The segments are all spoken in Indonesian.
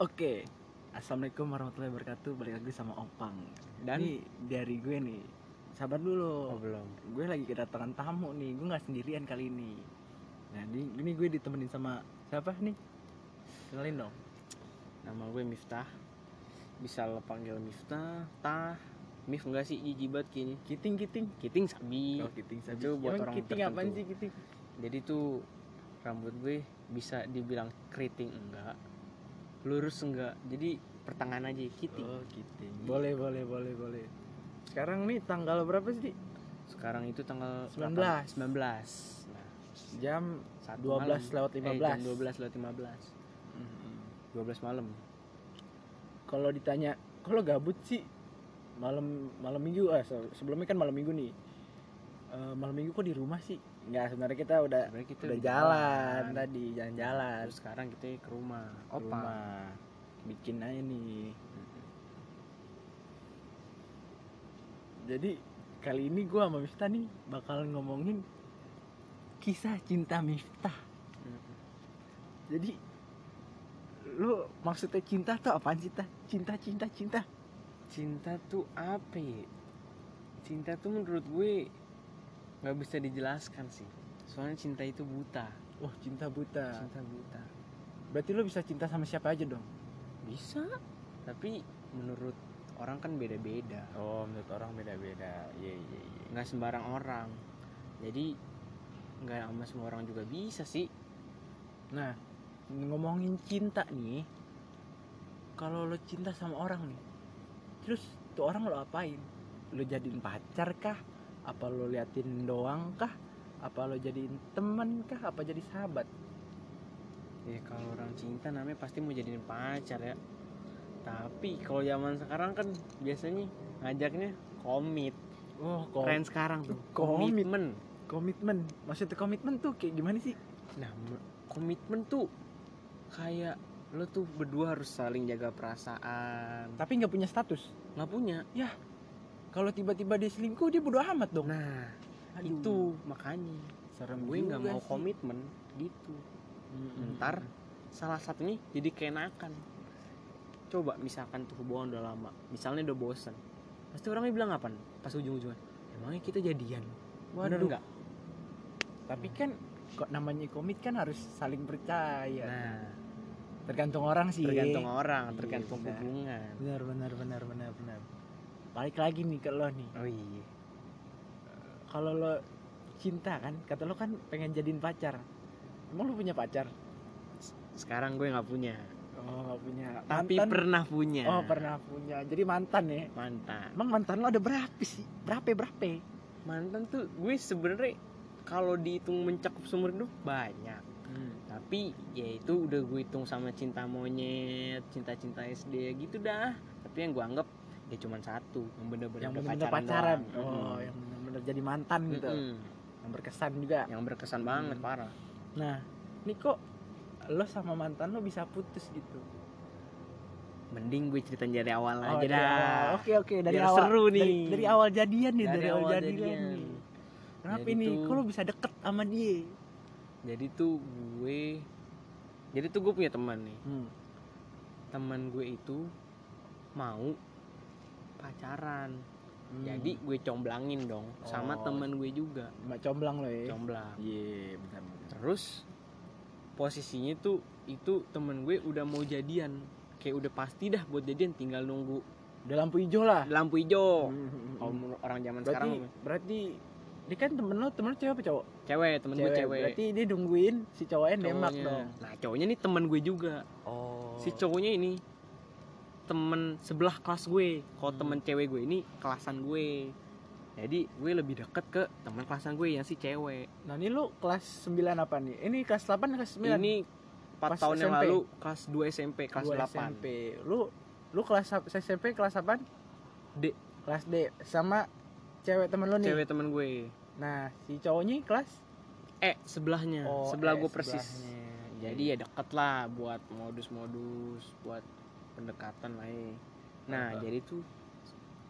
Oke, assalamualaikum warahmatullahi wabarakatuh. Balik lagi sama Opang. Dan? ini dari gue nih. Sabar dulu. Oh, belum. Gue lagi kedatangan tamu nih. Gue nggak sendirian kali ini. Nah, ini, ini gue ditemenin sama siapa nih? Kenalin dong. Nama gue Miftah. Bisa lo panggil Miftah, Tah, Mif enggak sih jijibat kini. Kiting, kiting. Kiting sabi. Oh, kiting sabi. Itu buat Emang orang kiting tertentu. apaan sih kiting? Jadi tuh rambut gue bisa dibilang keriting enggak, lurus enggak. Jadi pertengahan aja kiting. Oh, kiting. Boleh, boleh, boleh, boleh. Sekarang nih tanggal berapa sih? Sekarang itu tanggal 19. 8 19. Nah, Jam satu 12 malam. lewat Eh, 15. jam 12 lewat 15. Mm-mm. 12 malam. kalau ditanya kalau gabut sih malam malam minggu ah se- sebelumnya kan malam minggu nih Eh, malam minggu kok di rumah sih nggak sebenarnya kita udah Sebenarnya kita udah jalan jalan. tadi jalan-jalan Terus sekarang kita ke rumah. ke Opa. rumah bikin aja nih jadi kali ini gua sama Miftah nih bakal ngomongin kisah cinta Miftah Mm-mm. jadi lu maksudnya cinta tuh apaan sih Tah? cinta cinta cinta cinta tuh apa ya? cinta tuh menurut gue nggak bisa dijelaskan sih soalnya cinta itu buta wah cinta buta cinta buta Berarti lo bisa cinta sama siapa aja dong? bisa tapi menurut orang kan beda-beda Oh, menurut orang beda-beda. Iya, iya, iya. nggak sembarang orang jadi nggak sama semua orang juga bisa sih Nah, ngomongin cinta nih. Kalau lo cinta sama orang nih. Terus tuh orang lo apain? Lo jadiin pacar kah? Apa lo liatin doang kah? Apa lo jadiin teman kah? Apa jadi sahabat? ya kalau orang cinta namanya pasti mau jadiin pacar ya tapi kalau zaman sekarang kan biasanya ngajaknya komit Oh, kom- tren sekarang tuh Komit. komitmen komitmen. Maksudnya komitmen tuh kayak gimana sih? Nah, me- komitmen tuh kayak lo tuh berdua harus saling jaga perasaan. Tapi nggak punya status. Nggak punya. Kalau tiba-tiba dia selingkuh, dia bodo amat dong. Nah, Aduh, itu makanya serem gue nggak mau sih. komitmen gitu. Mm-mm. Ntar salah satunya jadi keenakan. Coba misalkan tuh hubungan udah lama, misalnya udah bosan. Pasti orangnya bilang apa? Pas ujung-ujungnya, emangnya kita jadian. Bener Waduh. nggak? Tapi kan kok namanya komit kan harus saling percaya. Nah, tergantung orang sih. tergantung orang, Iya, tergantung benar. hubungan. Benar benar benar benar benar. Balik lagi nih ke lo nih. Oh iya. Kalau lo cinta kan, kata lo kan pengen jadiin pacar. Emang lo punya pacar? Sekarang gue nggak punya, Oh, nggak punya. tapi Mantan? pernah punya. Oh, pernah punya. Jadi mantan ya. mantan Emang mantan lo ada berapa sih? Berapa berapa? mantan tuh gue sebenarnya kalau dihitung mencakup seumur hidup banyak tapi ya itu udah gue hitung sama cinta monyet cinta cinta SD gitu dah tapi yang gue anggap ya cuma satu yang bener-bener Yang udah benar-benar pacaran. doang. Oh, Mm-mm. yang benar-benar jadi mantan gitu. Mm-mm. Yang berkesan juga. yang berkesan banget Hmm. parah Nah, ini kok lo sama mantan lo bisa putus gitu? mending gue ceritain dari awal Oh, aja dah. Oke oke dari Biar awal. seru nih. Dari, dari awal jadian nih, Dari dari, awal awal jadian, jadian. nih. Kenapa Jadi ini? tuh- Kok lo bisa deket sama dia? jadi tuh gue jadi tuh gue punya teman nih Hmm. teman gue itu mau pacaran Hmm. jadi gue comblangin dong sama Oh. teman gue juga Mbak comblang lo ya. comblang Iya, benar benar. terus posisinya tuh itu temen gue udah mau jadian kayak udah pasti dah buat jadian tinggal nunggu Udah lampu hijau lah. lampu hijau Hmm, menurut orang zaman berarti sekarang berarti dia kan temen lo, temen lo cewek apa cowok? cewek temen gue cewek Berarti dia nungguin si cowoknya nembak cowoknya. dong. nah cowoknya nih temen gue juga Oh. si cowoknya ini temen sebelah kelas gue kalau Hmm. temen cewek gue ini kelasan gue jadi gue lebih deket ke teman kelasan gue yang si cewek Nah, ini lu kelas 9 apa nih? Ini kelas 8 kelas 9? ini 4 Pas tahun yang SMP. lalu kelas 2 SMP kelas Gua 8 SMP. Lu lu kelas SMP kelas apa? D. Kelas D sama cewek temen lu nih. cewek temen gue Nah, si cowoknya kelas eh sebelahnya Oh, sebelah eh, gue persis sebelahnya. jadi ya deket lah buat modus-modus buat pendekatan lah ya. nah Heeh. jadi tuh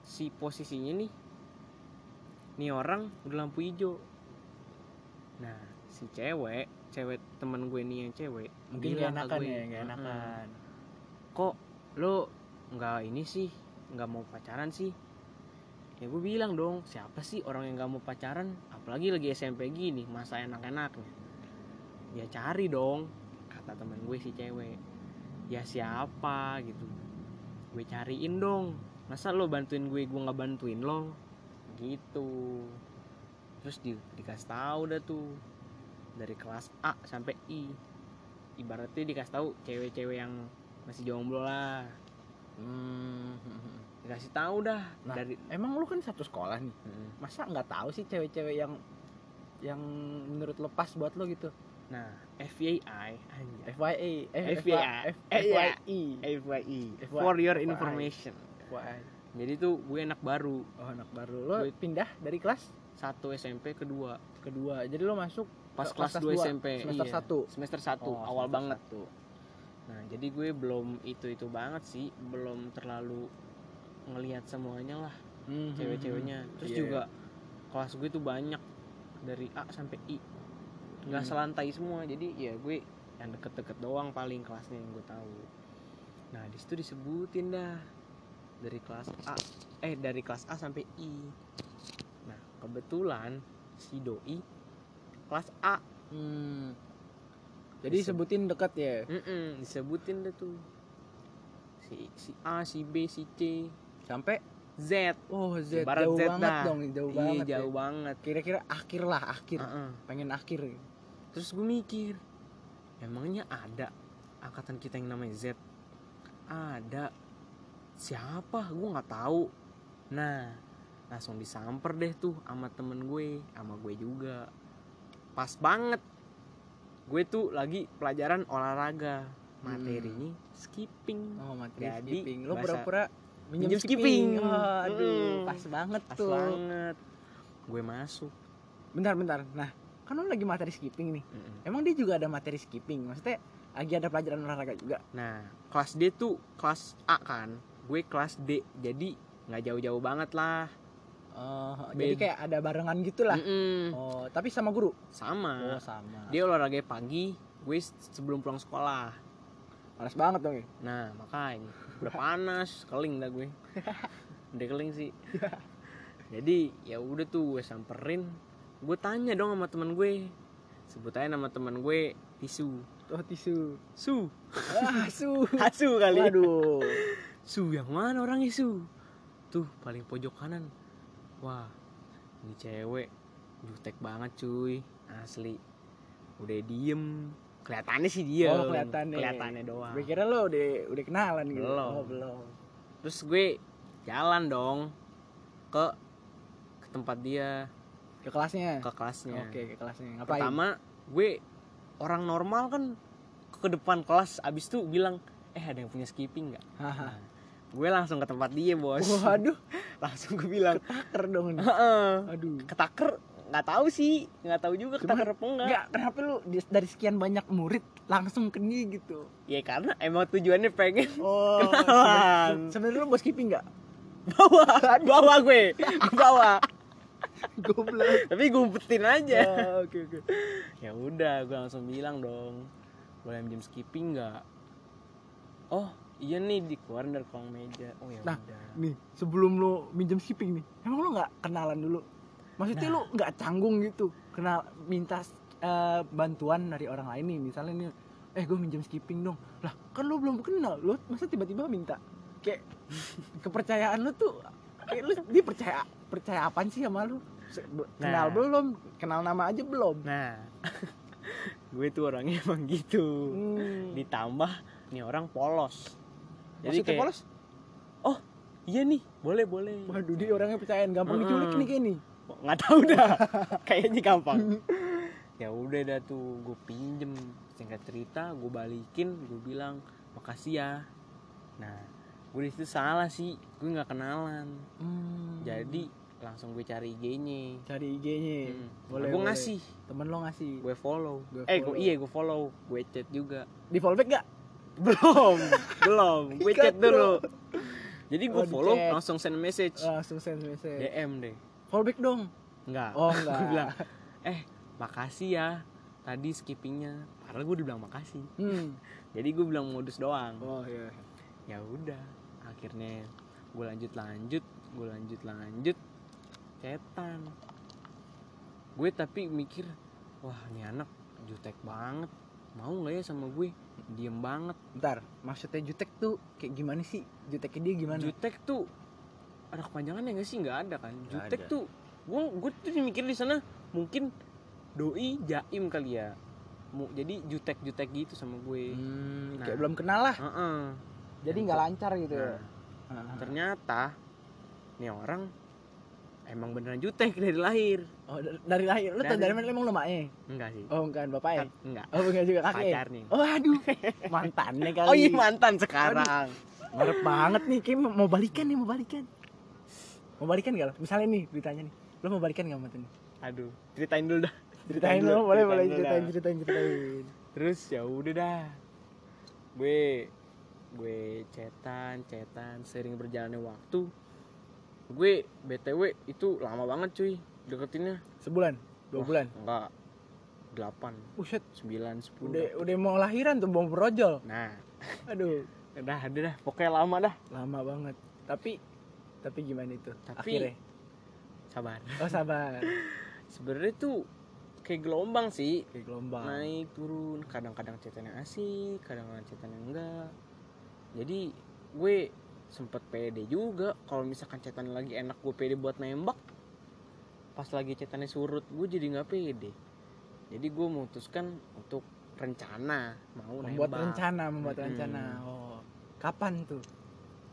si posisinya nih nih orang udah lampu hijau nah si cewek cewek teman gue nih yang cewek mungkin gak enakan gue, ya, gak "Mm-mm, enakan. kok lo nggak ini sih nggak mau pacaran sih ya gue bilang dong siapa sih orang yang nggak mau pacaran apalagi lagi SMP gini masa enak-enaknya ya cari dong kata temen gue si cewek ya siapa? gitu. Gue cariin dong. Masa lo bantuin gue gue nggak bantuin lo? Gitu. Terus di, dikasih tahu dah tuh dari kelas A sampai I. Ibaratnya dikasih tahu cewek-cewek yang masih jomblo lah. Hmm. dikasih tahu dah Nah, dari emang lu kan satu sekolah nih. Masa nggak tahu sih cewek-cewek yang yang menurut lo pas buat lo gitu? Nah FYI FYI, eh, FYI. FYI, FYI for your information FYI. jadi tuh gue anak baru Oh anak baru lo Gue- pindah dari kelas satu SMP kedua kedua, jadi lo masuk pas ke kelas 2 dua, SMP semester iya. satu. semester satu Oh, awal semester banget satu. nah jadi gue belum itu itu banget sih belum terlalu ngelihat semuanya lah Hmm, cewek-ceweknya terus Iya, juga kelas gue tuh banyak dari A sampai I nggak Hmm. selantai semua jadi ya gue yang deket-deket doang paling kelasnya yang gue tahu nah di situ disebutin dah dari kelas A eh dari kelas A sampai I nah kebetulan si doi kelas A Hmm. Jadi Disebut- sebutin dekat ya. Mm-mm, disebutin deh tuh si si A si B si C Sampai Z oh Z Ibarat jauh Z banget dah. dong, jauh iya banget. ya. jauh banget Kira-kira akhir lah, akhir. Heeh. Pengen akhir. Terus gue mikir emangnya ada angkatan kita yang namanya Z ada siapa gue nggak tahu nah langsung disamper deh tuh sama temen gue sama gue juga pas banget gue tuh lagi pelajaran olahraga materinya skipping Oh, materi Jadi, skipping. Lo pura-pura minjem skipping. skipping. Oh, aduh, Mm. pas banget pas tuh. banget gue masuk Bentar, bentar. Nah, kan lo lagi materi skipping nih. Mm-mm. Emang dia juga ada materi skipping? Maksudnya lagi ada pelajaran olahraga juga? Nah, kelas D tuh kelas A kan, gue kelas D, jadi nggak jauh-jauh banget lah. Oh, Beda. jadi kayak ada barengan gitu lah. Mm-mm. Oh, tapi sama guru. Sama. Oh, sama. Dia olahraga pagi, gue sebelum pulang sekolah. Panas banget dong ya. Nah, makanya udah panas, keling dah gue. Udah keling sih. jadi ya udah tuh gue samperin, gue tanya dong sama teman gue. Sebut aja nama teman gue Tisu. Oh, tisu. Su. Ah, su. Hasu kali. Waduh. Su yang mana orangnya Su? Tuh paling pojok kanan. Wah, ini cewek jutek banget cuy, asli. Udah diem, kelihatannya sih diem. Oh, kelihatannya. Kelihatannya doang. Gue kira lo udah udah kenalan gitu. Belum. Oh, belum. Terus gue jalan dong ke ke tempat dia, Ke kelasnya. ke kelasnya. Oke, ke kelasnya. Ngapain? Pertama, gue orang normal kan ke depan kelas abis itu bilang, "Eh, ada yang punya skipping nggak?" Nah, gue langsung ke tempat dia, Bos. Waduh, langsung gue bilang, ketaker dong. nih. Aduh. ketaker nggak tahu sih nggak tahu juga Cuman, ketaker apa enggak Enggak, kenapa lu dari sekian banyak murid langsung ke dia gitu? ya karena emang tujuannya pengen Oh, Kenalan. sebenarnya lu mau skipping enggak? bawa bawa gue bawa Goblok. tapi gue umpetin aja Oh, Oke, oke. ya udah gue langsung bilang dong boleh minjem skipping nggak oh iya nih dikeluarin dari kolong meja oh ya Nah, udah Nih, sebelum lu minjem skipping nih, emang lu nggak kenalan dulu? Maksudnya Nah. lu nggak canggung gitu, kenal minta eh, bantuan dari orang lain nih, misalnya nih, eh gue minjem skipping dong. Lah, kan lu belum kenal, lu masa tiba-tiba minta? Kayak kepercayaan lu tuh, kayak lu dia percaya percaya apaan sih sama lu? Be- Kenal Nah. belum? Kenal nama aja belum? nah gue tuh orangnya emang gitu Hmm. ditambah nih orang polos Maksudnya kayak, polos? iya nih boleh boleh Waduh, dia orangnya percayaan, gampang Mm-mm. diculik nih kayak nih. nggak tahu dah kayaknya gampang ya udah dah tuh gue pinjem singkat cerita gue balikin gue bilang makasih ya nah gue di situ salah sih gue nggak kenalan Hmm. jadi langsung gue cari IG-nya cari IG-nya. Hmm. Boleh, gue boleh. ngasih Temen lo ngasih. gue follow Gue eh follow. gue iya gue follow gue chat juga Di fallback gak? belum belum gue chat dulu jadi gue Oh, follow chat. langsung send message Langsung send message. DM deh Fallback dong. enggak Oh gue enggak. bilang eh makasih ya tadi skippingnya padahal gue udah bilang makasih Hmm. jadi gue bilang modus doang Oh iya. ya udah akhirnya gue lanjut lanjut gue lanjut lanjut cetan gue tapi mikir wah ini anak jutek banget mau nggak ya sama gue diem banget Bentar, maksudnya jutek tuh kayak gimana sih? Juteknya dia gimana? jutek tuh ada kepanjangannya nggak sih nggak ada kan Nggak jutek ada. tuh gue gue tuh mikir di sana mungkin doi jaim kali ya jadi jutek jutek gitu sama gue Hmm, Nah. kayak belum kenal lah. Heeh. Jadi nggak lancar gitu ya. Nah, Heeh. ternyata nih orang emang beneran jutek dari lahir Oh, dari, lahir. Lu tau Dari- mana emang lu maknya? enggak sih Oh, bukan bapaknya. Kan- enggak Oh, bukan juga kakek. pacarnya Oh, aduh. Mantannya kali. oh iya mantan sekarang Ngarep banget nih, kayak mau balikan nih, mau balikan. Mau balikan gak lo? Misalnya nih, ditanya nih. Lo mau balikan gak nih? aduh ceritain dulu dah Ceritain dulu, lo, boleh, boleh. dulu Ceritain, ceritain, ceritain. terus ya udah dah gue gue cetan cetan sering berjalannya waktu gue btw itu lama banget cuy deketinnya Sebulan? Dua Wah, bulan? enggak delapan Buset, sembilan sepuluh udah, udah mau lahiran tuh, mau berojol. nah Aduh, udah udah dah pokoknya lama dah lama banget. Tapi, tapi gimana itu? Tapi- Akhirnya? sabar Oh, sabar. sebenarnya tuh kayak gelombang sih Kayak gelombang. naik turun kadang-kadang cetannya asik kadang-kadang cetannya enggak jadi gue sempet pede juga kalau misalkan cetannya lagi enak gue pede buat nembak pas lagi cetannya surut gue jadi nggak pede jadi gue memutuskan untuk rencana mau membuat nembak rencana, membuat Mm-mm. rencana. Oh, kapan tuh?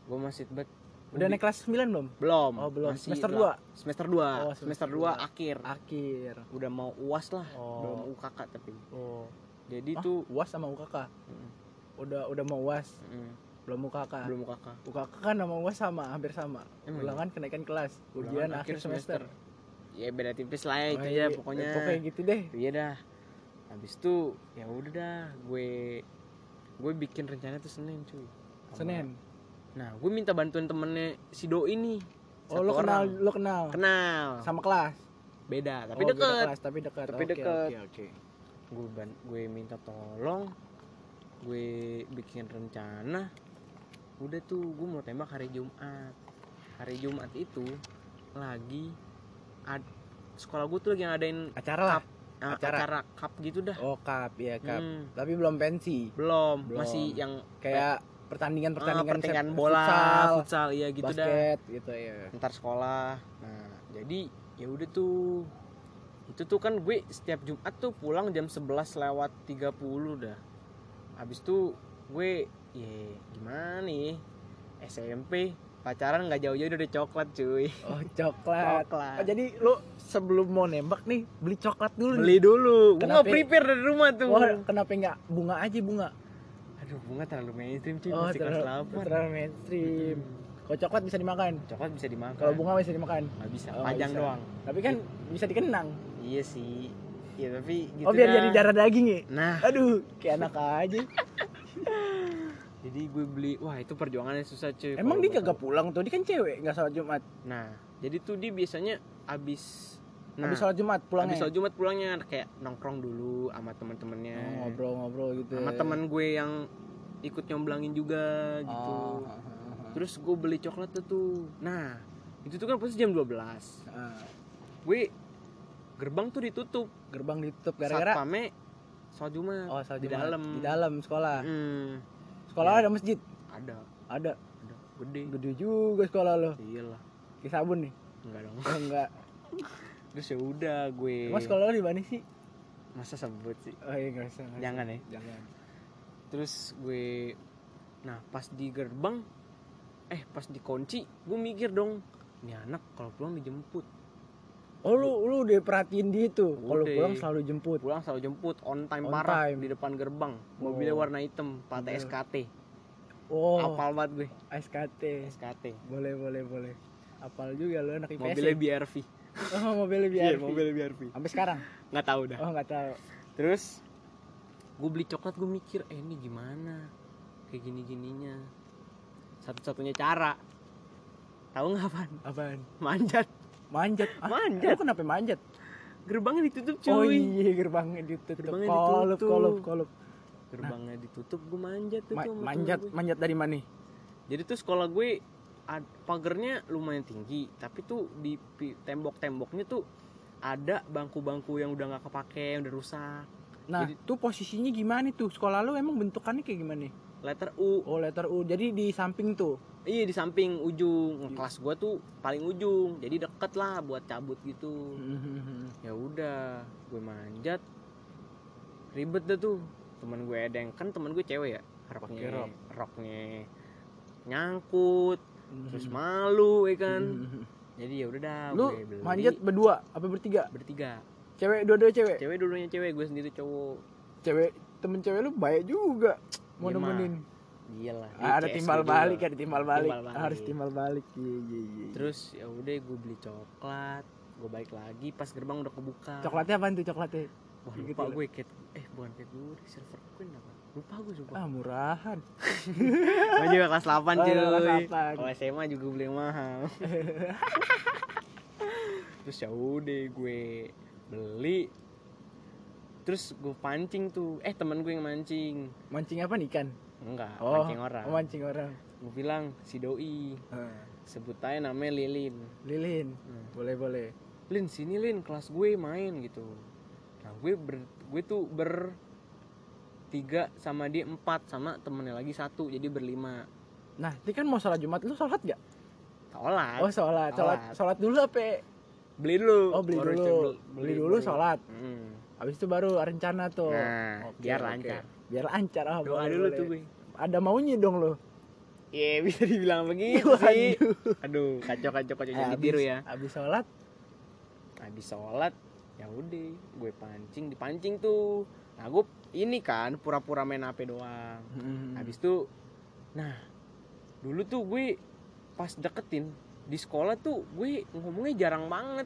gue masih bet Udah naik kelas 9 belum? belum Oh, belum. Masih Semester lah. 2? semester 2 Oh, semester semester 2 dua. akhir Akhir. udah mau uas lah Oh. belum UKK tapi Oh. jadi Ah, tuh UAS sama UKK. mm, Udah udah mau UAS, mm, belum UKK. belum UKK UKK kan sama UAS sama, hampir sama. Emang Ulangan kenaikan kelas, ujian Ulangan akhir semester. ya beda tipis lah ya Oh, itu iya. ya pokoknya Eh, pokoknya gitu deh. iya dah habis itu ya udah dah gue gue bikin rencana tuh senin cuy Senin. nah gue minta bantuan temennya si doi nih Oh, lo kenal, orang. lo kenal. kenal Sama kelas. beda tapi Oh, beda deket kelas, tapi dekat. Tapi Oke, deket. Oke, oke. gue gue minta tolong gue bikin rencana udah tuh gue mau tembak hari Jumat hari Jumat itu lagi ad- sekolah gue tuh lagi ngadain Acara lah. uh, Acara. acara cup gitu dah Oh, cup, ya cup. Hmm, Tapi belum pensi. belum. Belum. masih yang Kayak ah, pertandingan-pertandingan pertandingan set- bola futsal, futsal iya gitu dah basket gitu ya. ntar sekolah nah jadi ya udah tuh itu tuh kan gue setiap Jumat tuh pulang jam 11 lewat 30 dah habis tuh gue ya gimana nih SMP pacaran nggak jauh-jauh udah coklat cuy Oh, coklat. Coklat. Oh, jadi lu sebelum mau nembak nih beli coklat dulu nih. beli dulu gue Kenapa? nggak prepare dari rumah tuh Wah, kenapa enggak bunga aja bunga? aduh bunga terlalu mainstream cuy Oh, masih terlalu, 8 terlalu mainstream. Kalau coklat bisa dimakan. coklat bisa dimakan Kalau bunga bisa dimakan. nggak bisa Oh, panjang bisa. doang Tapi kan bisa dikenang. iya sih iya tapi gitu oh, biar dah. jadi darah daging ya. nah Aduh, kayak anak aja. jadi gue beli wah itu perjuangannya susah cuy Emang dia kagak pulang tuh? Dia kan cewek, nggak sholat Jumat. nah jadi tuh dia biasanya abis nah Habis sholat Jumat pulangnya. abis sholat jumat pulangnya kayak nongkrong dulu sama teman-temannya Oh, ngobrol-ngobrol gitu. sama ya. teman gue yang ikut nyomblangin juga gitu Oh, terus gue beli coklat tuh tuh nah itu tuh kan pasti jam 12 ah. Ah, gue gerbang tuh ditutup gerbang ditutup gara-gara satpamnya sholat jumat oh sholat di Jumat. dalam Di dalam sekolah. Hmm, Sekolah Ya. ada masjid? ada Ada. ada gede Gede juga sekolah lo. iyalah Kayak sabun nih. enggak dong Oh, enggak. terus ya udah gue Emang sekolah lo di mana sih? masa sebut sih Oh iya nggak usah. Jangan ya. Jangan. terus gue nah pas di gerbang eh pas dikunci gue mikir dong ini anak kalau pulang dijemput Oh lu lu udah perhatiin dia tuh. Kalau pulang selalu jemput. pulang selalu jemput on time On parah time. di depan gerbang mobilnya Oh. warna hitam plat Iya. SKT Oh, apal banget gue SKT. SKT Boleh boleh boleh. Apal juga lu anak IPS. mobilnya ya? BRV Oh, mobilnya biar. iya mobilnya BRV Sampai sekarang. nggak tahu dah Oh, nggak tahu. terus gue beli coklat gue mikir eh ini gimana kayak gini gininya satu-satunya cara tahu nggak apa Apaan? manjat Manjat. Ah, Manjat. Lu kenapa manjat? gerbangnya ditutup cuy Oh iya, gerbangnya ditutup. Gerbangnya Kolup, ditutup. kolup, kolup. gerbangnya ditutup gue manjat tuh Ma- tuh manjat, gue. manjat dari mana? jadi tuh sekolah gue pagernya lumayan tinggi tapi tuh di tembok-temboknya tuh ada bangku-bangku yang udah nggak kepake yang udah rusak Nah, Jadi- tuh posisinya gimana tuh? Sekolah lu emang bentukannya kayak gimana? Letter U Oh, letter U. Jadi di samping tuh. iya di samping ujung kelas gue tuh paling ujung jadi deket lah buat cabut gitu ya udah gue manjat ribet dah tuh teman gue ada yang kan teman gue cewek ya roknya rok. roknya nyangkut terus malu ya kan Mhm. jadi ya udah dah Lu gue beli manjat berdua apa bertiga? bertiga Cewek dua-dua cewek. cewek dulunya cewek gue sendiri cowok Cewek temen cewek lu baik juga. Mau Iya, nemenin. iyalah Ah, ada timbal balik, juga. ada timbal balik. Timbal balik. Harus timbal balik. Iya, iya, iya. terus ya udah gue beli coklat gue balik lagi pas gerbang udah kebuka coklatnya apaan tuh coklatnya? wah Gitu lupa lah. gue cat eh bukan cat gue silver queen apa lupa gue sumpah Ah, murahan. gue juga kelas 8 Oh, cuy kelas delapan. kalau SMA juga beli mahal terus ya udah gue beli terus gue pancing tuh eh temen gue yang mancing Mancing apa nih ikan? enggak Oh, mancing orang oh, mancing orang. gue bilang si doi sebut aja namanya Lilin Lilin, Hmm. boleh boleh. Lin sini Lin kelas gue main gitu nah gue ber gue tuh ber tiga sama dia empat sama temennya lagi satu jadi berlima Nah, ini kan mau sholat Jumat, lu sholat gak? sholat Oh, sholat. Sholat, Sholat. sholat dulu apa? beli dulu Oh, beli Baru dulu. Beli dulu sholat. Hmm. Habis itu baru rencana tuh. Nah, Oke, biar oke. lancar. Biar lancar. Ah, doa dulu boleh. tuh gue Ada maunya dong lo. Iya bisa dibilang begitu sih aduh kacau kacau kacau Eh, jadi tiru ya Habis sholat, habis sholat ya udah gue pancing dipancing tuh nah gue ini kan pura-pura main hp doang Hmm. habis itu nah dulu tuh gue pas deketin di sekolah tuh gue ngomongnya jarang banget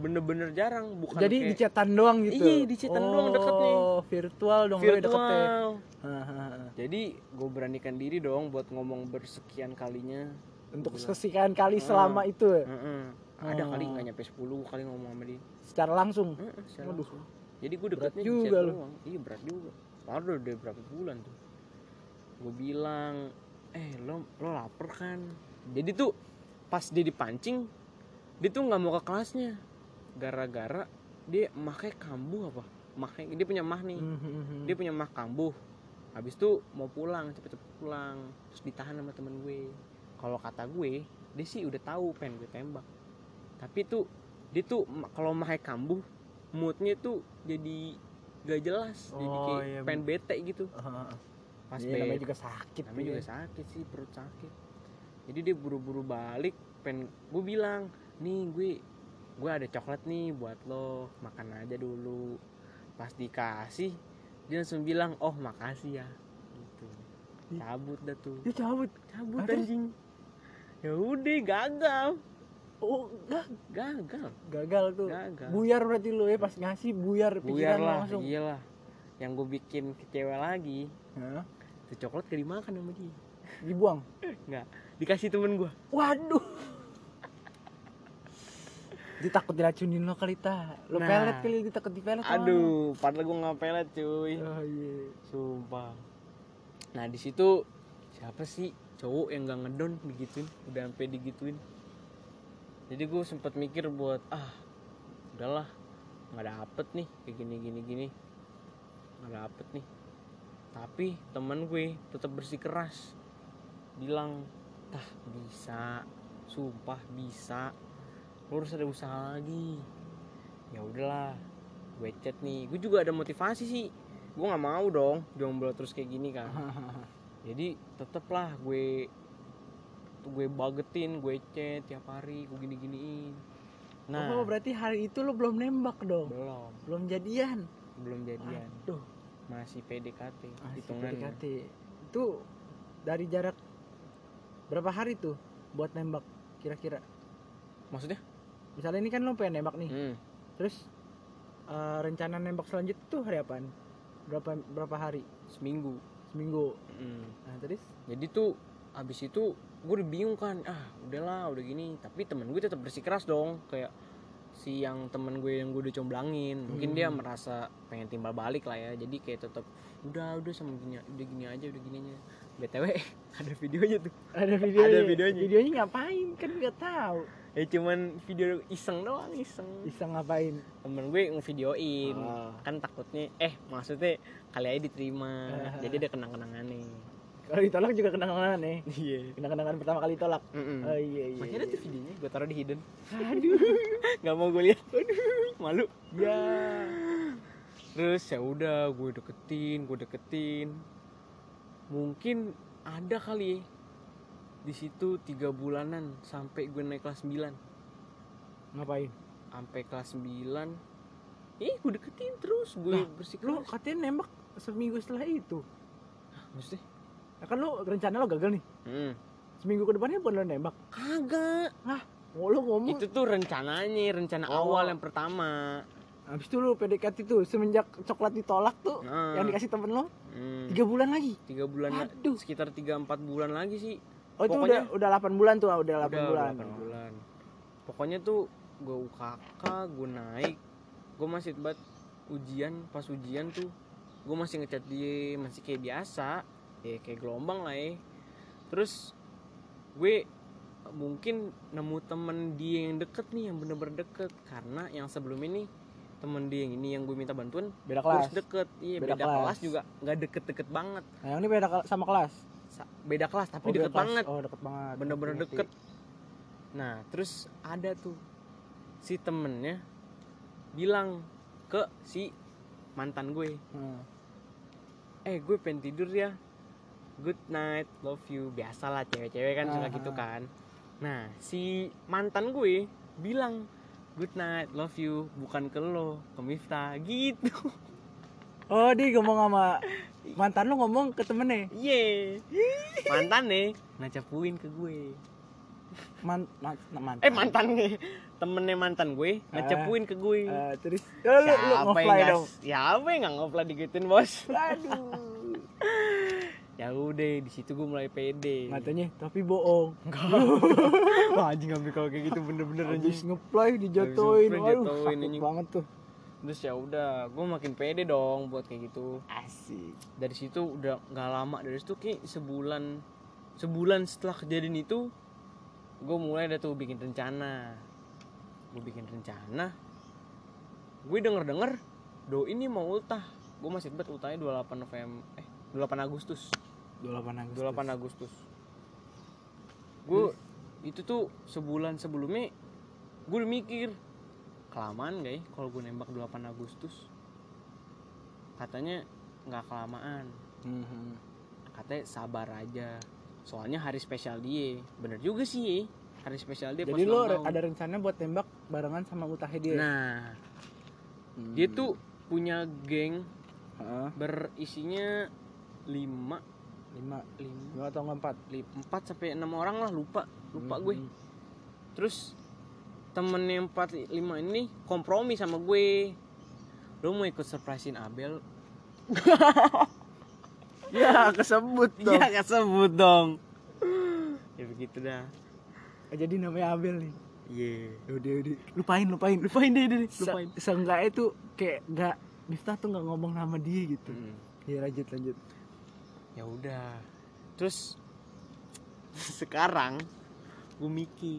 bener-bener jarang bukan jadi kayak di chatan doang gitu. Iya, di chatan doang deketnya. Oh, virtual dong deketnya. virtual Hahaha. jadi gue beranikan diri dong buat ngomong bersekian kalinya Untuk Gila. sekian kali Hmm. selama itu ya, Heeh. ada Oh. kali nggak nyampe 10 kali ngomong sama dia secara langsung. Heeh, secara Waduh. langsung. jadi gue Berat deketnya juga chat lu. doang iya berat juga baru udah berapa bulan tuh gue bilang eh lo lo lapar kan jadi tuh pas dia dipancing dia tuh nggak mau ke kelasnya gara-gara dia makai kambuh apa? Makai dia punya mah nih. Mhm. dia punya mah kambuh. Habis itu mau pulang cepet-cepet pulang. Terus ditahan sama temen gue. Kalau kata gue dia sih udah tahu pengen gue tembak. Tapi tuh dia tuh kalau mahai kambuh moodnya tuh jadi gak jelas. Jadi Oh, kayak iya, pengen bete gitu. Hahaha. pas Iya, namanya juga sakit. namanya ya. juga sakit sih perut sakit. Jadi dia buru-buru balik pengen gue bilang nih gue gue ada coklat nih buat lo makan aja dulu pas dikasih dia langsung bilang oh makasih ya gitu cabut dah tuh Dia cabut. cabut terus? anjing ya udah gagal Oh, gak gagal gagal tuh. gagal Buyar berarti lu ya pas ngasih buyar buyar pikiran lah langsung. iyalah yang gue bikin kecewa lagi Hah? tuh coklat gak dimakan sama dia Dibuang. nggak dikasih temen gue Waduh. Dia takut diracunin lo kali ta. Lo Nah. pelet kali dia takut dipelet. sama lo. aduh padahal gue nggak pelet cuy Oh iya. Sumpah. Nah di situ siapa sih cowok yang gak ngedon digituin, udah sampai digituin. Jadi gue sempet mikir buat ah udahlah nggak dapet nih kayak gini gini gini nggak dapet nih. Tapi teman gue tetap bersikeras bilang tah bisa, sumpah bisa. Lu harus ada usaha lagi. Ya udahlah, gue chat nih. Gue juga ada motivasi sih gue nggak mau dong jomblo terus kayak gini kan jadi tetep lah gue tuh gue bagetin gue chat tiap hari gue gini giniin nah Oh berarti hari itu lo belum nembak dong. belum Belum jadian. belum jadian Aduh. masih PDKT Asik hitungannya PDKT. Itu dari jarak berapa hari tuh buat nembak kira-kira? maksudnya Misalnya ini kan lo pengen nembak nih. hmm. Terus eh, rencana nembak selanjutnya tuh hari apaan? Berapa berapa hari? seminggu Seminggu. Hmm. Nah, terus jadi tuh abis itu gue udah bingung kan ah udahlah udah gini tapi temen gue tetap bersikeras dong kayak si yang temen gue yang gue udah comblangin mungkin dia Hmm. merasa pengen timbal balik lah ya jadi kayak tetap udah udah sama gini udah gini aja udah gini aja btw ada videonya tuh ada videonya Ada videonya. videonya ngapain kan nggak tahu ya cuman video iseng doang iseng. Bisa ngapain? Temen gue ngevideoin. Oh. kan takutnya eh maksudnya kali aja diterima. Ah. jadi ada kenang-kenangan nih. Kalau ditolak juga kenang-kenangan nih. Iya. Kenang-kenangan pertama kali tolak Mm-mm. oh iya iya masih ada iya. tuh videonya gue taruh di hidden. Aduh. Nggak mau gue lihat. Aduh. Malu. Ya terus ya udah gue deketin gue deketin. Mungkin ada kali ya di situ tiga bulanan sampai gue naik kelas 9 ngapain? Sampai kelas 9 ih gue deketin terus gue Lah, bersih lu katanya nembak seminggu setelah itu. Maksudnya? Ya kan lu rencana lo gagal nih. Hmm. seminggu ke depannya bukan lo nembak? Kagak. Oh, lu ngomong. Itu tuh rencananya rencana Oh. awal yang pertama. Habis itu lu PDKT tuh semenjak coklat ditolak tuh Nah, yang dikasih temen lo hmm, tiga bulan lagi. Tiga bulan la- Aduh. sekitar tiga empat bulan lagi sih oh itu Pokoknya- udah udah 8 bulan tuh udah 8 udah bulan. delapan Oh. bulan. Pokoknya tuh gue UKK gue naik gue masih buat ujian pas ujian tuh gue masih ngechat dia masih kayak biasa ya kayak gelombang lah ya. Terus gue mungkin nemu temen dia yang deket nih yang bener-bener deket. Karena yang sebelum ini temen dia yang ini yang gue minta bantuan beda kelas. deket. Iya Beda beda, kelas. kelas. juga. Nggak deket-deket banget. Nah yang ini beda sama kelas beda kelas tapi Oh, deket kelas. banget. Oh deket banget. Bener-bener deket. nah terus ada tuh si temennya bilang ke si mantan gue. Hmm. eh gue pengen tidur ya. Good night love you. Biasalah cewek-cewek kan suka Ah. gitu kan. Nah si mantan gue bilang good night love you. Bukan ke lo ke Miftah. Gitu. Oh dia ngomong sama mantan lu ngomong ke temennya. Ye mantan nih ngacapuin ke gue. Man, man, mantan eh mantan nih temennya mantan gue ngacapuin ke gue. Eh, terus ya, lu, lu nggak- dong. Siapa yang nggak digituin bos? aduh. Ya udah di situ gue mulai pede. matanya tapi bohong. Enggak. Anjing ngambil kalau kayak gitu bener-bener anjing. ngefly dijatuhin. waduh ngefly, sakit banget tuh Terus ya udah, gue makin pede dong buat kayak gitu. asik Dari situ udah nggak lama dari situ kayak sebulan sebulan setelah kejadian itu gue mulai ada tuh bikin rencana. Gue bikin rencana. Gue denger denger do ini mau ultah. Gue masih bet ultahnya 28 November eh 28 Agustus. 28 Agustus 28 Agustus. Gue itu tuh sebulan sebelumnya gue udah mikir kelamaan gak ya kalau gue nembak 28 Agustus. Katanya nggak kelamaan. Mhm. Katanya sabar aja. Soalnya hari spesial dia. Bener juga sih ya. Hari spesial dia jadi lo tahun. ada rencana buat tembak barengan sama Utahe dia Nah, Hmm. dia tuh punya geng Heeh. berisinya 5 lima 5 lima atau empat 4 sampai 6 orang lah lupa. Lupa gue. Mhm. terus temen yang 45 ini kompromi sama gue. Lo mau ikut surprisein Abel? Ya kesebut dong. iya kesebut dong. Ya begitu dah. Jadi namanya Abel nih? Iya. Udah udah. Lupain lupain lupain deh deh Lupain. Se seenggaknya tuh kayak nggak Miftah tuh nggak ngomong nama dia gitu. Mm. ya lanjut lanjut. Ya udah. Terus sekarang gue mikir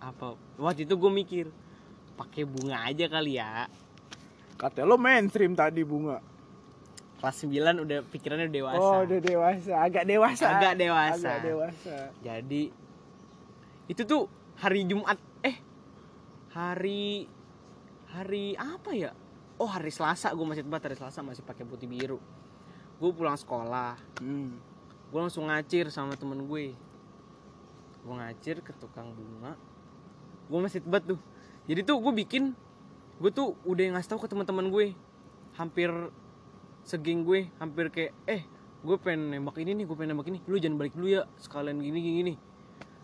apa? Waktu itu gue mikir pakai bunga aja kali ya. Kata lo mainstream tadi bunga. Kelas 9 udah pikirannya udah dewasa. Oh udah dewasa. Agak dewasa. Agak dewasa. Agak dewasa. Jadi itu tuh hari Jumat. Eh hari hari apa ya? Oh hari Selasa. Gue masih tempat hari Selasa masih pakai putih biru. Gue pulang sekolah, hmm. gue langsung ngacir sama temen gue. Gue ngacir ke tukang bunga. Gue masih tebet tuh. Jadi tuh gue bikin, gue tuh udah ngasih tahu ke teman-teman gue, hampir segeng gue, hampir kayak eh gue pengen nembak ini nih, gue pengen nembak ini, lu jangan balik dulu ya, sekalian gini gini. gini.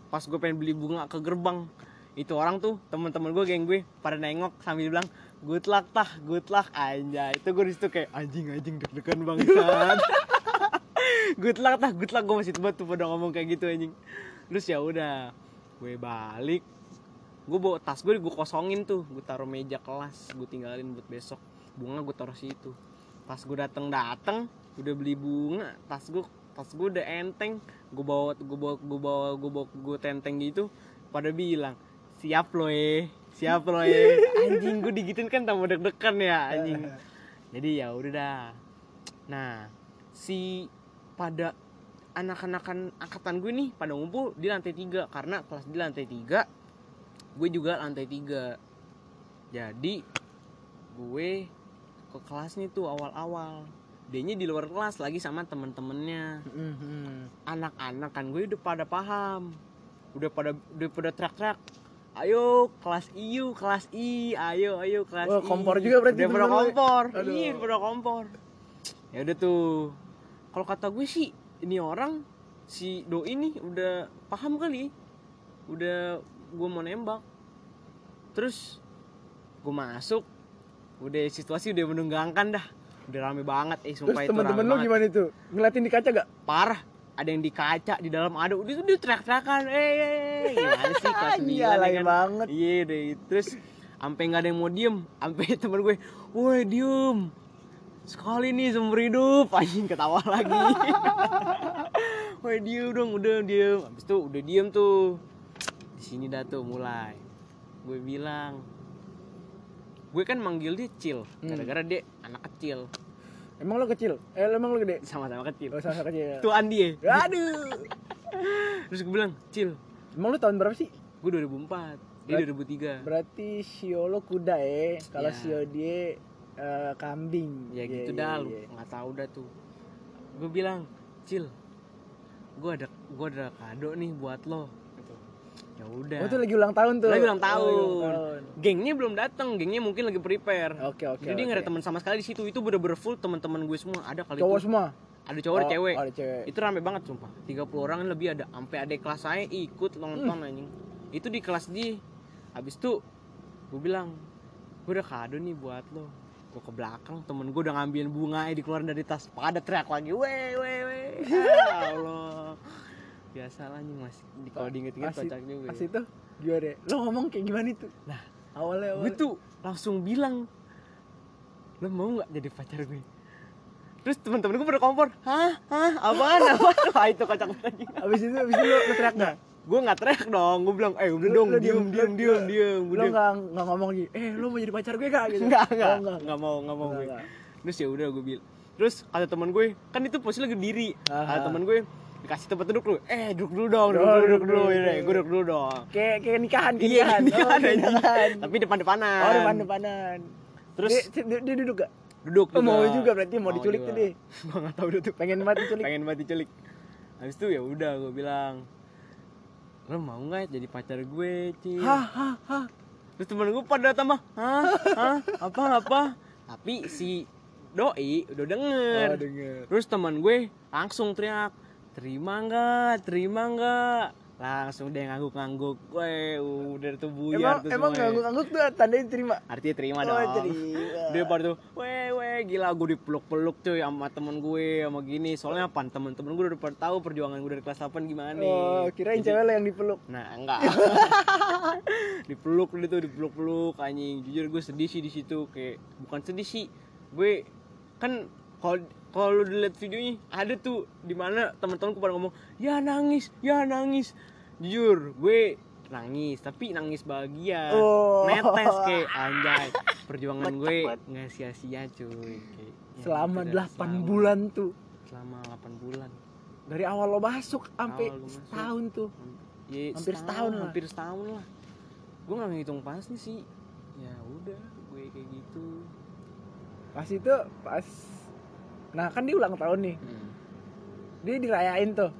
Pas gue pengen beli bunga ke gerbang, itu orang tuh teman-teman gue geng gue pada nengok sambil bilang good luck tah good luck anjay itu gue di situ kayak anjing anjing deg-degan banget good luck tah good luck gue masih tebet tuh pada ngomong kayak gitu anjing terus ya udah gue balik gue bawa tas gue gue kosongin tuh. Gue taruh meja kelas gue tinggalin buat besok. Bunga gue taruh situ. Pas gue dateng dateng udah beli bunga. Tas gue pas gue udah enteng. Gue bawa gue bawa gue bawa gue bawa gue tenteng gitu pada bilang siap lo eh siap lo eh anjing gue digituin kan tambah deg-degan ya anjing. jadi ya udah dah. Nah si pada anak-anakan angkatan gue nih pada ngumpul di lantai tiga. Karena kelas di lantai tiga gue juga lantai tiga. Jadi gue ke kelas nih tuh awal-awal. Dia di luar kelas lagi sama temen-temennya. Mhm. anak-anak kan gue udah pada paham. Udah pada udah pada teriak-teriak ayo kelas IU kelas I ayo ayo kelas Wah, I. kompor juga berarti udah pada lu. kompor. Iya udah pada kompor. Ya udah tuh. Kalau kata gue sih ini orang si doi nih udah paham kali. Udah gue mau nembak. Terus gue masuk. Udah situasi udah menenggangkan dah. Udah rame banget eh Terus sumpah itu teman-teman rame lu banget. gimana itu? Ngeliatin di kaca gak? parah ada yang di kaca di dalam ada udah dia teriak-teriakan eh eh, eh. gimana sih kelas 9 Iya, ya lagi kan? banget. iya deh terus sampai nggak ada yang mau diem sampai temen gue woi diem. Sekali nih seumur hidup. Anjing ketawa lagi. Woi diem dong udah diem. Habis itu udah diem tuh di sini dah tuh mulai gue bilang gue kan manggil dia cil Hmm. gara-gara dia anak kecil Emang lu kecil? Eh, emang lu gede? sama-sama kecil Oh, sama kecil. tuh Andi ya Aduh. Terus gue bilang, Cil, Emang lu tahun berapa sih? gue 2004 Dia 2003 Berarti Sio lo kuda ya. Kalau Iya. Sio dia eh, kambing. Ya Iya, gitu iya, dah lu, iya. nggak tahu dah tuh Gue bilang, Cil, gue ada gue ada kado nih buat lo. Ya udah. Oh, itu lagi ulang tahun tuh. Lagi ulang Oh, tahun. lagi ulang tahun. Gengnya belum datang, gengnya mungkin lagi prepare. Oke, oke. Jadi nggak ada oke. teman sama sekali di situ. Itu bener-bener full teman-teman gue semua. Ada kali Cowok itu. semua. Ada cowok, ada Oh, cewek. ada cewek. Itu rame banget sumpah. 30 orang lebih ada. Sampai adik kelas saya ikut nonton Hmm. anjing. Itu di kelas di. Habis itu gue bilang, gue udah kado nih buat lo. Gue ke belakang, temen gue udah ngambilin bunga dikeluarin dari tas. Pada teriak lagi, weh, weh, weh. Ya Allah. Biasa lah anjing masih di kalau diinget-inget kocak juga. pas ya. itu gimana? Lo ngomong kayak gimana itu? Nah, awalnya gue awalnya. tuh langsung bilang lo mau nggak jadi pacar gue terus teman-teman gue pada kompor hah hah apaan apaan wah itu kocak banget. Abis itu abis itu lo, teriak nggak? gue nggak teriak dong gue bilang eh udah dong diem diem, diem diem gue Lo nggak nggak ngomong lagi. Eh lo mau jadi pacar gue gak? Gitu. nggak Oh, nggak enggak. nggak mau nggak mau Nggak, gue nggak. terus ya udah gue bilang terus kata teman gue kan itu posisi lagi diri kata teman gue dikasih tempat duduk lu eh duduk dulu dong duduk Oh, dulu duduk duduk dulu ya deh, gue duduk dulu dong Kayak kayak nikahan, kayak iya nikahan. Oh, nikahan. tapi depan-depanan Oh depan depanan. terus dia, dia, dia duduk gak? duduk Oh, mau juga berarti mau diculik juga. tuh dia. gue nggak tahu tuh Pengen banget diculik. pengen banget diculik habis itu ya udah gue bilang lo mau nggak jadi pacar gue hah. terus temen gue pada tambah hah hah apa apa tapi si doi udah denger Oh denger. terus teman gue langsung teriak terima nggak? Terima nggak? Langsung dia ngangguk-ngangguk. Gue udah tuh buyar Emang tuh emang ngangguk-ngangguk tuh tandanya diterima. artinya terima Oh, dong. terima. dia pada tuh weh weh gila gue dipeluk-peluk cuy sama temen gue sama gini. Soalnya apa? Temen-temen gue udah pada tahu perjuangan gue dari kelas 8 gimana nih. Oh, kirain Jadi- cewek lo yang dipeluk. nah enggak. Dipeluk dia tuh dipeluk-peluk anjing. Jujur gue sedih sih di situ. Kayak bukan sedih sih. Gue kan kalau kalau lu dilihat videonya ada tuh di mana teman-temanku pada ngomong ya nangis ya nangis. Jujur gue nangis tapi nangis bahagia. Oh. netes kayak anjay. Perjuangan gue nggak sia-sia cuy kayak, ya Selama dah, 8 selama- bulan tuh. selama 8 bulan. Dari awal lo masuk sampai setahun tuh. ya, Hampir setahun lah. hampir setahun lah. Gue nggak ngitung pasti sih ya udah gue kayak gitu. Pas itu pas Nah, kan dia ulang tahun nih. Dia dirayain tuh.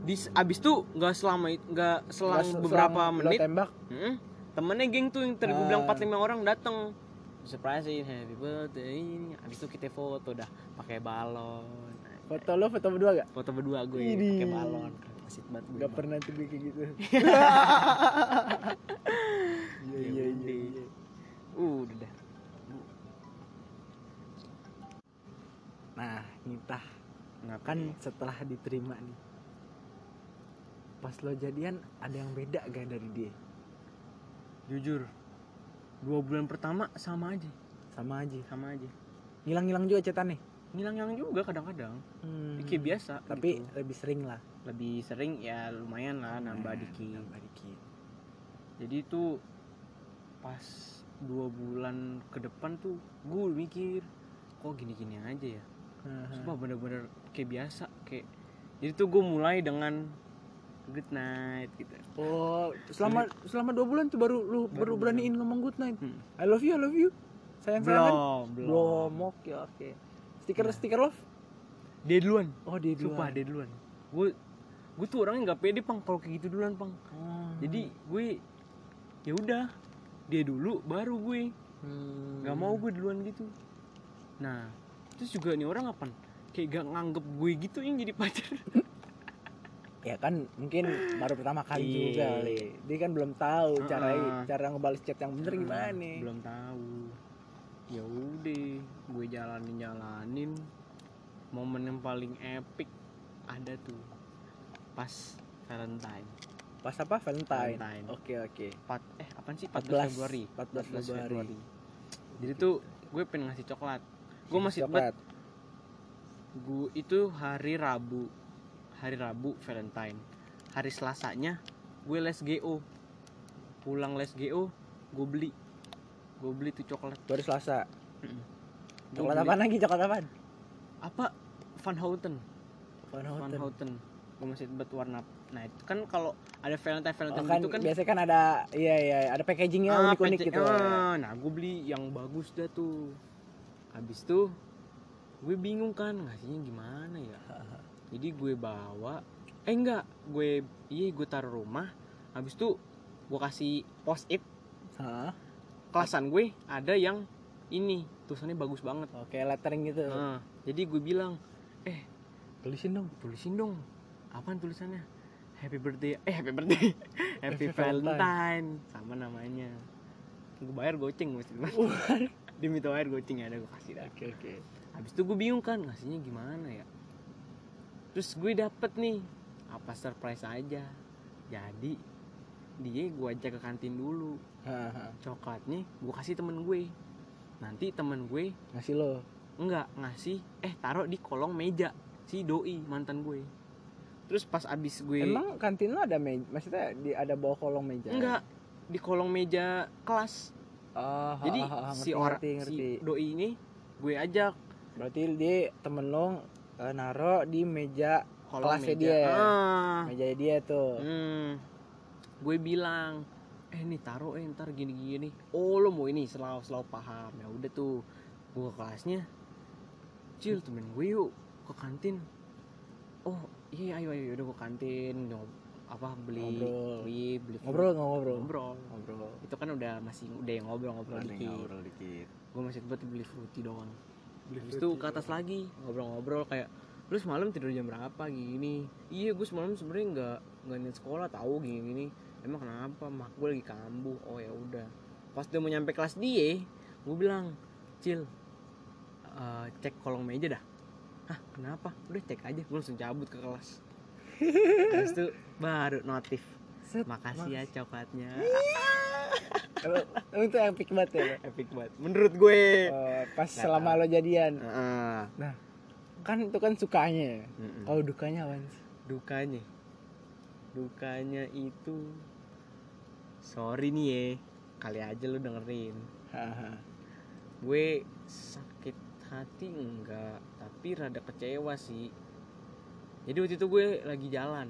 di abis tuh nggak selama nggak selang Pas- beberapa selang menit tembak. Mm-mm. temennya geng tuh yang tadi gue Ah. bilang 4 5 orang datang surprisein happy birthday ini abis itu kita foto dah pakai balon Foto lo foto berdua gak? foto berdua gue pakai balon asik banget gue Gak pernah tuh kayak gitu. Iya Ya iya iya. udah. iya. udah dah Nah, Nita nah kan setelah diterima nih. Pas lo jadian ada yang beda gak dari dia? jujur dua bulan pertama sama aja Sama aja. sama aja Ngilang-ngilang juga cetan nih. ngilang-ngilang juga kadang-kadang Hmm. kayak biasa Tapi gitu. lebih sering lah. lebih sering ya lumayan lah nambah Nah, dikit Nambah dikit. jadi itu pas dua bulan ke depan tuh gue mikir kok gini-gini aja ya Sumpah bener-bener kayak biasa kayak jadi tuh gue mulai dengan good night gitu Oh, selama selama dua bulan tuh baru lu baru, Baru beraniin ngomong good night. Hmm. I love you, I love you. Sayang sayangan. belum belum Belum. Oke, oke. Stiker Nah. stiker love. dia duluan Oh, dia duluan. sumpah dia duluan gue gue tuh orangnya nggak pede pang kalau kayak gitu duluan pang Oh. jadi gue ya udah dia dulu baru gue Hmm. nggak mau gue duluan gitu nah terus juga nih orang apa kayak gak nganggep gue gitu yang jadi pacar ya kan mungkin baru pertama kali Iya. juga kali. Dia kan belum tahu cara Heeh. cara ngebales chat yang bener gimana nih. belum tahu ya udah gue jalanin jalanin momen yang paling epic ada tuh pas Valentine Pas apa? Valentine. Valentine. Oke, oke. Empat eh apaan sih 14 14 Februari 14 Februari. jadi tuh gue pengen ngasih coklat gue masih Coklat. gue itu hari Rabu. Hari Rabu Valentine. Hari Selasanya gue les GO pulang les GO gue beli. Gue beli tuh coklat. Baru Selasa. Gua Coklat apa lagi? Coklat apa? apa? Van Houten. Van Van Houten. Houten gue masih bet warna. Nah itu kan kalau ada Valentine Oh, Valentine kan, gitu kan biasanya kan ada iya iya ada packagingnya ah, unik-unik PC gitu. ah, nah gue beli yang bagus dah tuh habis tuh gue bingung kan ngasihnya gimana ya? Jadi gue bawa eh enggak gue iya gue taruh rumah. Habis tuh gue kasih post it Hah? kelasan gue ada yang ini tulisannya bagus banget. Oke, lettering gitu. Nah, jadi gue bilang eh Tulisin dong. tulisin dong. Apaan tulisannya? Happy birthday. Eh happy birthday. Happy Happy Valentine. valentine. Sama namanya. Gue bayar goceng mesti diminta bayar goceng ya ada gue kasih dah Oke, oke. habis itu gue bingung kan ngasihnya gimana ya terus gue dapet nih apa surprise aja jadi dia gue ajak ke kantin dulu coklatnya gue kasih temen gue nanti temen gue Ngasih lo. enggak ngasih eh taruh di kolong meja si doi mantan gue terus pas abis gue Emang kantin lo ada meja? Maksudnya di ada bawah kolong meja? enggak di kolong meja kelas Oh, jadi ha, ha, si orang si doi ini gue ajak Berarti dia temen lo eh, naro di meja kolong Kelasnya meja dia. Ah. meja dia tuh. Hmm. Gue bilang, eh nih taruh eh ntar gini-gini. Oh lo mau ini selalu selalu paham ya udah tuh. Gue ke kelasnya, cil temen gue yuk ke kantin. Oh iya ayo ayo udah ke kantin apa beli Ngobrol. beli beli Ngobrol nggak ngobrol? ngobrol. Ngobrol. itu kan udah masih udah yang ngobrol-ngobrol Ada yang dikit. ngobrol dikit. gue masih buat beli fruity doang. Beli Habis itu ke atas lagi ngobrol-ngobrol kayak lu semalam tidur jam berapa gini? Iya gue semalam sebenarnya nggak nggak niat sekolah tahu gini gini emang kenapa? Mak gue lagi kambuh. Oh ya udah. Pas dia mau nyampe kelas dia gue bilang cil eh, cek kolong meja dah. Hah kenapa? Udah cek aja. Gue langsung cabut ke kelas Habis itu baru notif Set, makasih ya coklatnya Emang emang itu epic banget ya. Epic banget menurut gue Oh, pas Nggak selama tahu. lo jadian. Heeh. Kan itu kan sukanya. ya. Mm-mm. Oh, dukanya apa? sih? dukanya dukanya itu sorry nih ya kali aja lu dengerin gue sakit hati enggak tapi rada kecewa sih jadi waktu itu gue lagi jalan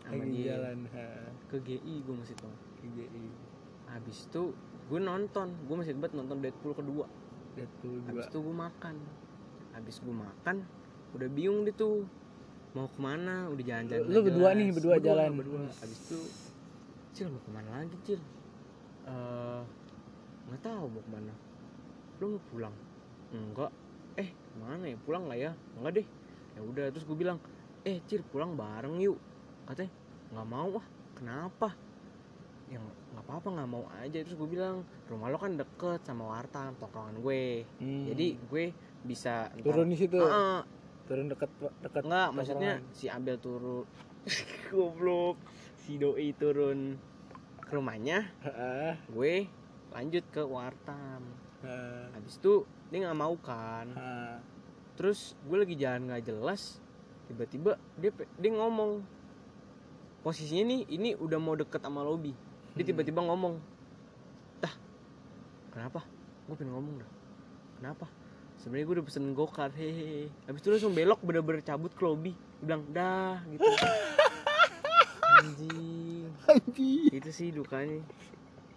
sama Lagi dia. jalan. ha. ke GI gue masih tau. GI. habis itu gue nonton gue masih buat nonton Deadpool kedua. Deadpool habis 2. itu gue makan. Habis gue makan udah bingung deh tuh mau ke mana udah jalan-jalan Lu nggak berdua nih, berdua jalan. berdua. Habis itu cil mau ke mana lagi cil? Eh, nggak tahu mau ke mana. Lu mau pulang? Enggak. Eh ke mana ya? Pulang nggak ya? Enggak deh. Ya udah terus gue bilang eh cil pulang bareng yuk katanya nggak mau ah kenapa yang nggak apa-apa nggak mau aja terus gue bilang rumah lo kan deket sama warta tongkrongan gue Hmm. jadi gue bisa ntar- turun di situ. Ah. Turun deket deket. enggak maksudnya si Abel turun goblok si doi turun ke rumahnya Heeh. gue lanjut ke wartam Heeh. habis itu dia nggak mau kan Heeh. terus gue lagi jalan nggak jelas tiba-tiba dia dia ngomong posisinya nih ini udah mau deket sama lobby. Dia Hmm. tiba-tiba ngomong dah kenapa? Gue pengen ngomong dah. Kenapa? Sebenarnya gue udah pesen gokar hehehe. Habis itu langsung belok bener-bener cabut ke lobby Dia bilang dah gitu. Anjing. Anjing. itu sih dukanya.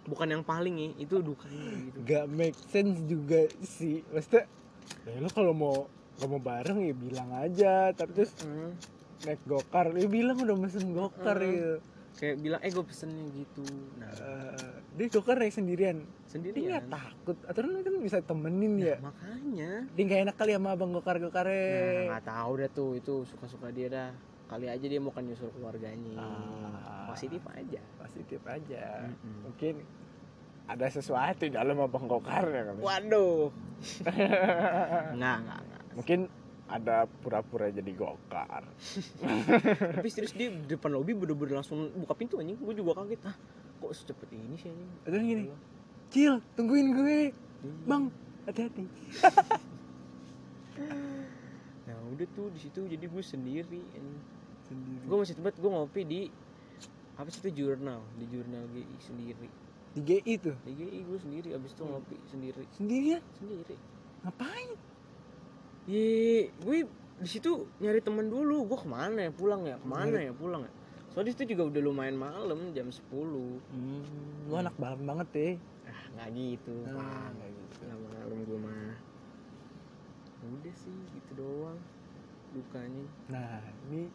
Bukan yang paling ya itu dukanya gitu. Gak make sense juga sih. Maksudnya ya lo kalau mau kalau mau bareng ya bilang aja. Tapi terus Hmm. naik gokar, ya bilang udah mesen gokar Hmm. gitu. kayak bilang eh gue pesennya gitu nah Eh, dia gokar naik sendirian. Dia sendirian nggak takut. Atau lu kan bisa temenin Nah, ya. makanya Dia nggak enak kali sama abang gokar nah gokarnya. nggak tahu dah tuh itu suka suka dia dah kali aja dia mau kan nyusul keluarganya Ah. positif aja Positif aja. Mm-mm. Mungkin ada sesuatu di dalam abang gokarnya kali. waduh nggak nggak nggak Mungkin ada pura-pura jadi gokar. tapi serius dia di depan lobby bener-bener langsung buka pintu anjing gue juga kaget ah kok secepat ini sih anjing Terus gini, Cil, tungguin gue. Iya. Bang, hati-hati. nah udah tuh di situ jadi gue sendiri anjing. Sendiri. gue masih tempat gue ngopi di apa sih itu jurnal di jurnal GI sendiri Di GI tuh. di GI gue sendiri abis itu ngopi sendiri Sendirian? sendiri Ngapain? Ye, gue di situ nyari teman dulu. Gue ke mana ya pulang ya? Ke mana ya pulang ya? Soalnya di situ juga udah lumayan malam, jam 10 Hmm, lu anak malam banget deh. Ah, nggak gitu. Ah, Pak. nggak gitu. Nggak malam gue mah. Udah sih, gitu doang. Dukanya. Nah, ini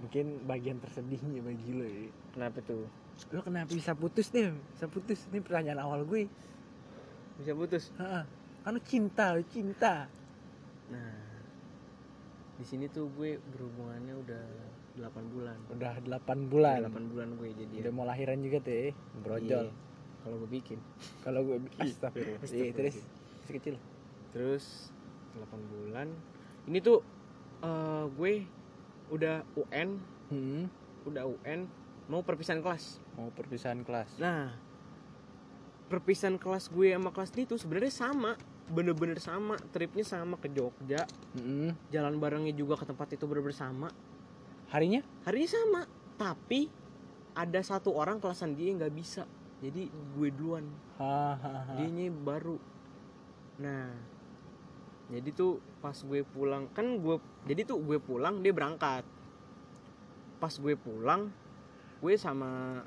mungkin bagian tersedihnya bagi lo ya. Kenapa tuh? Lo kenapa bisa putus deh? Bisa putus? Ini pertanyaan awal gue. Bisa putus? Heeh. Kan lo cinta, lo cinta. Nah, di sini tuh gue berhubungannya udah 8 bulan. Udah 8 bulan. Udah 8 bulan gue jadi. Udah mau lahiran juga tuh, brojol. Kalau gue bikin. Kalau gue astagfirullah. Iya, Astagfirullah. terus masih kecil. terus 8 bulan ini tuh eh, gue udah UN Hmm. udah UN mau perpisahan kelas Mau perpisahan kelas. nah perpisahan kelas gue sama kelas ini tuh sebenarnya sama bener-bener sama tripnya sama ke Jogja. Hmm. jalan barengnya juga ke tempat itu bener-bener sama. Harinya? harinya sama tapi ada satu orang kelasan dia nggak bisa. Jadi gue duluan. Dianya baru. Nah jadi tuh pas gue pulang kan gue jadi tuh gue pulang dia berangkat. Pas gue pulang gue sama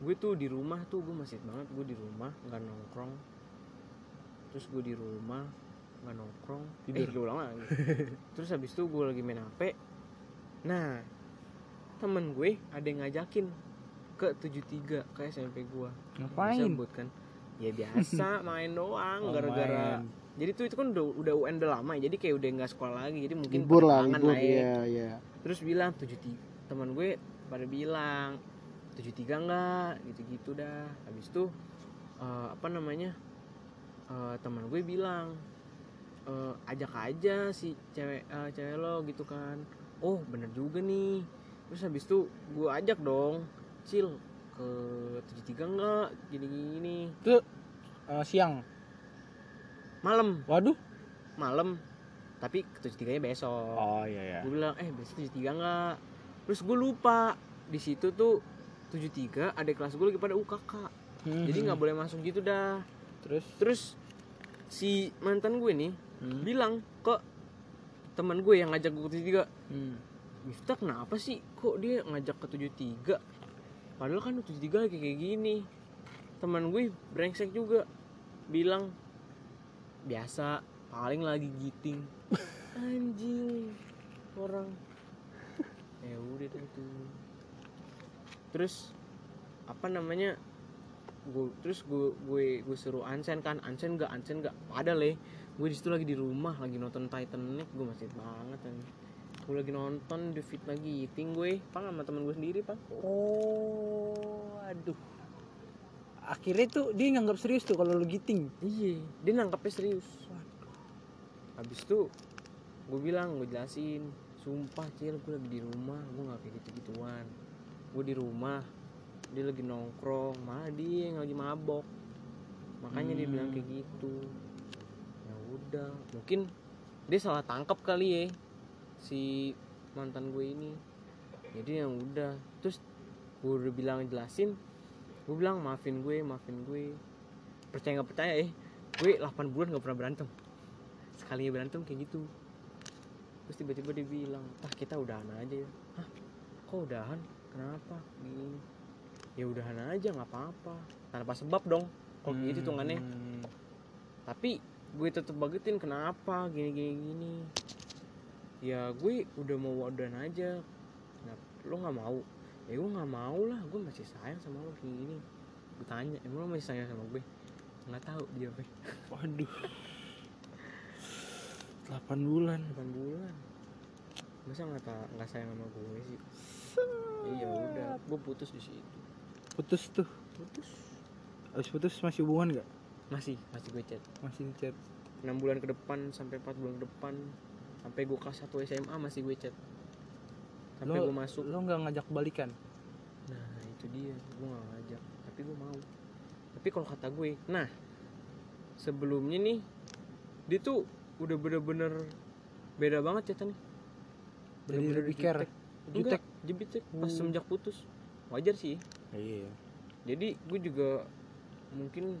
gue tuh di rumah tuh gue masih banget gue di rumah nggak nongkrong terus gue di rumah nggak nongkrong Tidur. eh, ulang lagi terus habis itu gue lagi main hp nah temen gue ada yang ngajakin ke 73 ke SMP gue Ngapain? disebut kan ya biasa main doang Oh, gara-gara main. jadi tuh itu kan udah udah UN udah lama ya, jadi kayak udah nggak sekolah lagi jadi mungkin libur lah libur ya. iya iya terus bilang tujuh tiga teman gue pada bilang tujuh tiga enggak gitu gitu dah habis itu eh, apa namanya eh, teman gue bilang eh, ajak aja si cewek eh, cewek lo gitu kan. Oh bener juga nih. Terus habis itu gue ajak dong cil ke tujuh tiga enggak? Gini gini Eh, siang. malam. Waduh. malam. Tapi ke tujuh tiganya besok. Oh iya ya. gue bilang eh besok tujuh tiga nggak terus gue lupa. Di situ tuh tujuh tiga ada kelas gue lagi pada UKK Hmm. jadi nggak boleh masuk gitu dah terus? Terus si mantan gue nih Hmm. bilang ke teman gue yang ngajak gue ke tujuh tiga Hmm. Miftah kenapa sih? Kok dia ngajak ke tujuh tiga? Padahal kan tujuh tiga lagi kayak gini. Teman gue brengsek juga bilang biasa paling lagi giting. Anjing orang. Ya udah deh tuh. Terus apa namanya gue terus gue gue gue suruh ansen kan ansen gak ansen gak ada leh gue di situ lagi di rumah lagi nonton Titanic gue masih banget kan gue lagi nonton Fit lagi eating gue pang sama temen gue sendiri pang. Oh, aduh. Akhirnya tuh dia nganggap serius tuh kalau lu giting. iya dia nangkepnya serius. Habis itu gue bilang gue jelasin sumpah cil gue lagi di rumah gue nggak kayak gitu gituan gue di rumah dia lagi nongkrong malah dia yang lagi mabok. Makanya dia bilang Hmm. kayak gitu. Ya udah mungkin dia salah tangkap kali ya si mantan gue ini. Jadi yang udah. Terus gue udah bilang jelasin. Gue bilang maafin gue maafin gue. Percaya nggak percaya eh gue 8 bulan nggak pernah berantem. Sekali berantem kayak gitu. Terus tiba-tiba dia bilang ah kita udahan aja ya. Hah? Kok udahan? Kenapa? Gini ya udahan aja nggak apa-apa. Tanpa sebab dong. Kalau gitu hitungannya Hmm. tapi gue tetep bagetin kenapa gini gini gini? Ya gue udah mau udahan aja. Nah, lo nggak mau? Ya gue nggak mau lah. Gue masih sayang sama lo gini gini. Gue tanya emang lo masih sayang sama gue? Nggak tahu dia apa waduh. 8 bulan. 8 bulan. Masa nggak nggak sayang sama gue sih? Iya udah gue putus di situ putus tuh. Putus? Habis putus masih hubungan nggak? Masih masih gue chat. Masih di chat. 6 bulan ke depan sampai 4 bulan ke depan. Sampai gue kelas 1 SMA masih gue chat. Sampai gue masuk. lo nggak ngajak balikan nah itu dia. Gue gak ngajak. Tapi gue mau. Tapi kalau kata gue nah sebelumnya nih dia tuh udah bener-bener beda banget cetannya jadi lebih care. jutek. Jutek. Pas Hmm. semenjak putus. Wajar sih iya. Jadi gue juga mungkin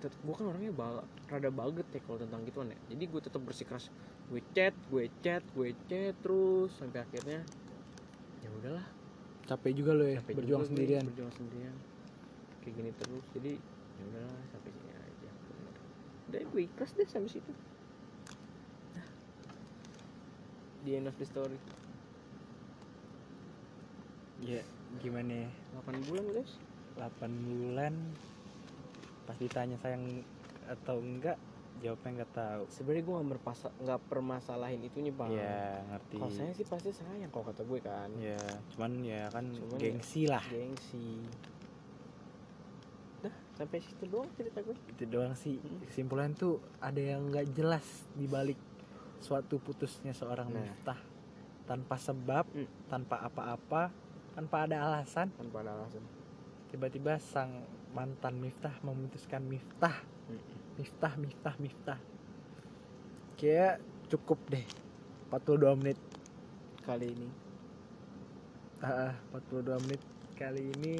gue kan orangnya ba rada baget ya kalau tentang gituan ya. Jadi gue tetap bersikeras gue chat gue chat gue chat terus sampai akhirnya ya udahlah. Capek juga lo ya Capek berjuang juga gue, sendirian. berjuang sendirian. Kayak gini terus jadi ya udahlah sampai sini aja. Bener udah gue ikhlas deh sampai situ. The end of the story. Ya gimana ya? 8 bulan guys. 8 bulan. Pas ditanya sayang atau enggak jawabnya nggak tahu. Sebenarnya gue nggak berpasa- nggak permasalahin itunya bang. Ya ngerti. Kalau saya sih pasti sayang kalau kata gue kan. Ya cuman ya kan Cuman ya- gengsi lah. gengsi. Dah sampai situ doang cerita gue. Itu doang sih. Hmm. kesimpulan tuh ada yang nggak jelas di balik suatu putusnya seorang Nah. Miftah. Tanpa sebab Hmm. tanpa apa-apa tanpa ada alasan. Tanpa ada alasan. Tiba-tiba sang mantan Miftah memutuskan Miftah. Miftah Miftah Miftah. Kayak cukup deh 42 menit kali ini. Ah 42 menit kali ini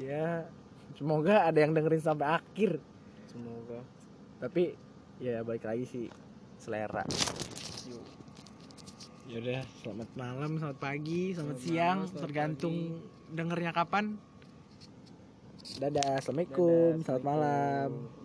ya semoga ada yang dengerin sampai akhir. Semoga. Tapi ya balik lagi sih selera. Yuk ya udah selamat malam selamat pagi selamat, Selamat siang malam, selamat tergantung dengernya kapan. Dadah Dadah, assalamualaikum selamat malam Assalamualaikum. malam